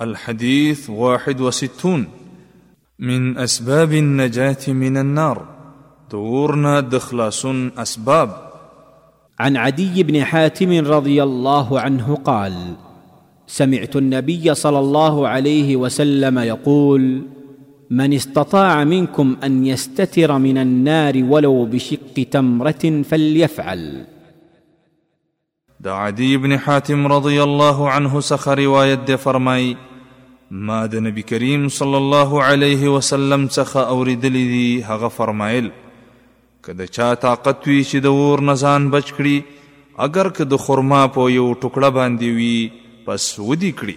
الحديث واحد وستون من أسباب النجاة من النار دورنا دخلاص أسباب عن عدي بن حاتم رضي الله عنه قال سمعت النبي صلى الله عليه وسلم يقول من استطاع منكم ان يستتر من النار ولو بشق تمره فليفعل د عدی ابن حاتم رضی الله عنه څخه روایت دی فرمای ما د نبی کریم صلی الله علیه وسلم څخه اوریدلی دی هغه فرمایل که د چا طاقت وی چې د اور نه ځان بچ کړي اگر که د خرما په یو ټوکړه باندې وي پس ودی کړي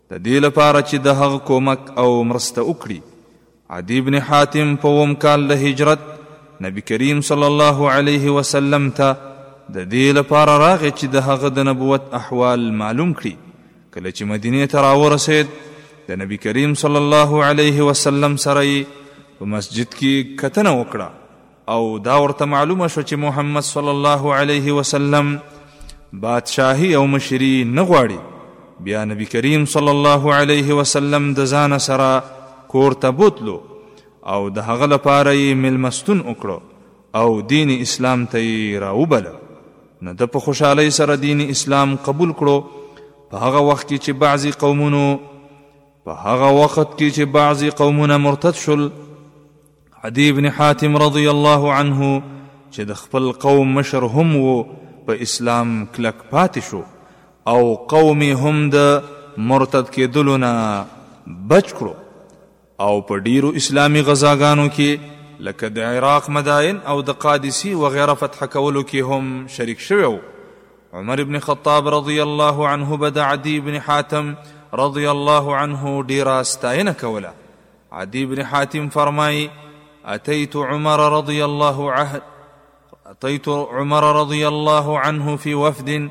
د دې لپاره چې د هغه کومک او مرسته وکړي عدي بن حاتم په اوم کال د هجرت نبی کریم صلی الله علیه وسلم ته د دې لپاره راغی چې د هغه د نبوت احوال معلوم کړي کله چې مدینه ته راورسید د نبی کریم صلی الله علیه وسلم سره په مسجد کې کتنه وکړه او دا ورته معلومه شو چې محمد صلی الله علیه وسلم بادشاهي او مشري نه غواړي بیا نبی کریم صلی الله علیه وسلم د ځان سره کور ته بوتلو او د هغه لپاره یې ملمستون وکړو او دین اسلام ته یې راوبله نو د په خوشحالۍ سره دین اسلام قبول کړو په هغه وخت کې چې بعضی قومونو په هغه وخت کې چې بعضی قومونه مرتد شول عدی ابن حاتم رضی الله عنه چې د خپل قوم مشر هم وو په اسلام کلک پاتې شو او قوم هم د مرتد کېدلو نه بچ کړو او په ډیرو اسلامی غزاګانو کې لکه د عراق مدائن او د قادسی و غیره فتح کولو کې هم شریک شوی وو عمر ابن خطاب رضی الله عنه به د عدی ابن حاتم رضی الله عنه ډیره ستاینه کوله عدي بن حاتم فرماي اتيت عمر رضي الله عهد اتيت عمر رضي الله عنه في وفد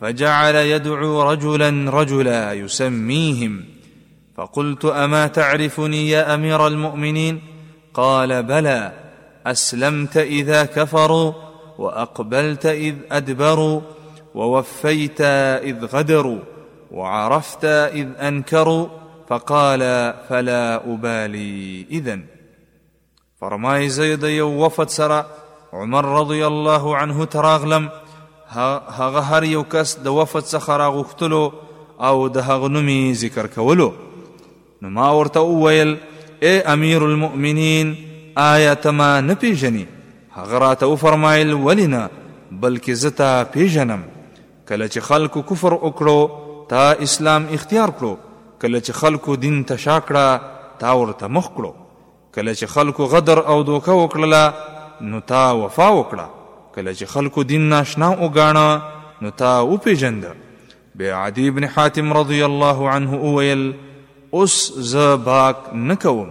فجعل يدعو رجلا رجلا يسميهم فقلت اما تعرفني يا امير المؤمنين قال بلى اسلمت اذا كفروا واقبلت اذ ادبروا ووفيت اذ غدروا وعرفت اذ انكروا فقال فلا ابالي اذا فرمای زید یو وفد سره عمر رضی الله عنه تراغلم هغه هر یو کس د وفد څخه راغختلو او د هغه نومي ذکر کولو نو ما ورته وویل اے امیر المؤمنین آیا ته ما نه پیژني هغه راته وفرمایل ولې نه بلکې زه تا پیژنم کله چې خلکو کفر وکړو تا اسلام اختیار کړو کله چې خلکو دین ته شا کړه تا ورته مخ کړو کله چې خلکو غدر او دوکه وکړله نو تا وفا وکړه کله چې خلکو دین ناشنا وګاڼه نو تا وپیژنده بیا عدی ابن حاتم رضی الله عنه وویل اوس زه باک نکوم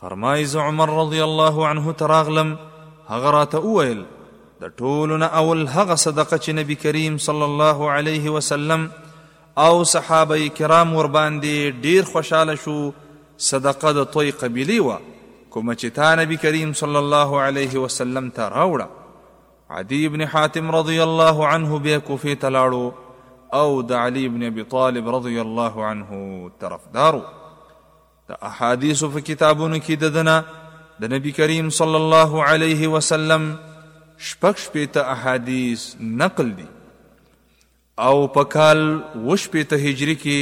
فرمائی زه عمر رضی الله عنه ته راغلم هغه راته وویل د ټولو نه اول هغه صدقه چې نبی کریم صلی الله علیه وسلم او صحابه کرام ور باندې ډیر خوشاله شو صدقه د توي قبیلی و کوم چې تا نبی کریم صلی الله علیه وسلم ته راوړه عدی ابن حاتم رضی الله عنه به کوفه ته لاړو او د علی ابن ابي طالب رضی الله عنه طرفدارو د احادیثو په کتابونو کې د دنه د نبی کریم صلی الله علیه وسلم شپږ شپېته احادیث نقل دي او په کال اووه شپېته هجري کې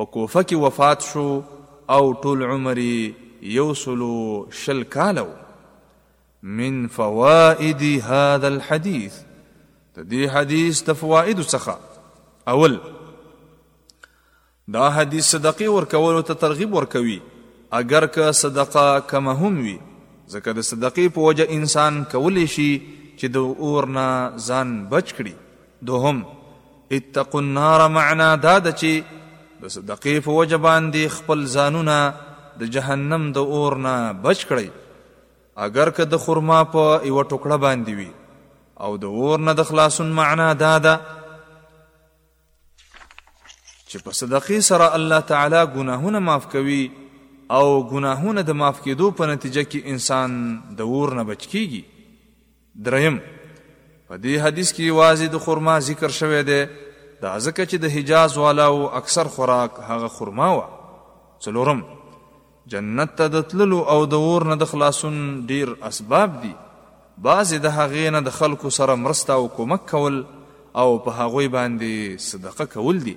په کوفه کې وفات شو او ټول عمر یو سلو شل کاله و من فوائد هذا الحديث د دې حدیث د فوائد څخه اول دا حدیث صدقې ورکولو ته ترغیب ورکوي اګر که صدقه کمه هم وي ځکه د صدقې په وجه انسان کولی شي چې د اور نه ځان بچ کړي دوهم اتقوا النار معنا دا ده چې د صدقې په وجه باندې خپل ځانونه د جهنم د اور نه بچ کړئ اگر که د خرما په یو ټوکړه باندې وي او د اور نه د خلاصون معنا دا ده چې په صدقې سره الله تعالی ګناهونه معاف کوي او ګناهونه د معاف کېدو په نتیجه کې انسان د اور نه بچ کیږي دریم په دې حدیث کې واځي د خرما ذکر شوی دی دا ځکه چې د حجاز والاو اکثر خوراک هغه خرما و څلورم جنت ته د تللو او د اور نه د خلاصون ډیر اسباب دي بعضې د هغې نه د خلکو سره مرسته او کمک کول او په هغوی باندې صدقه کول دي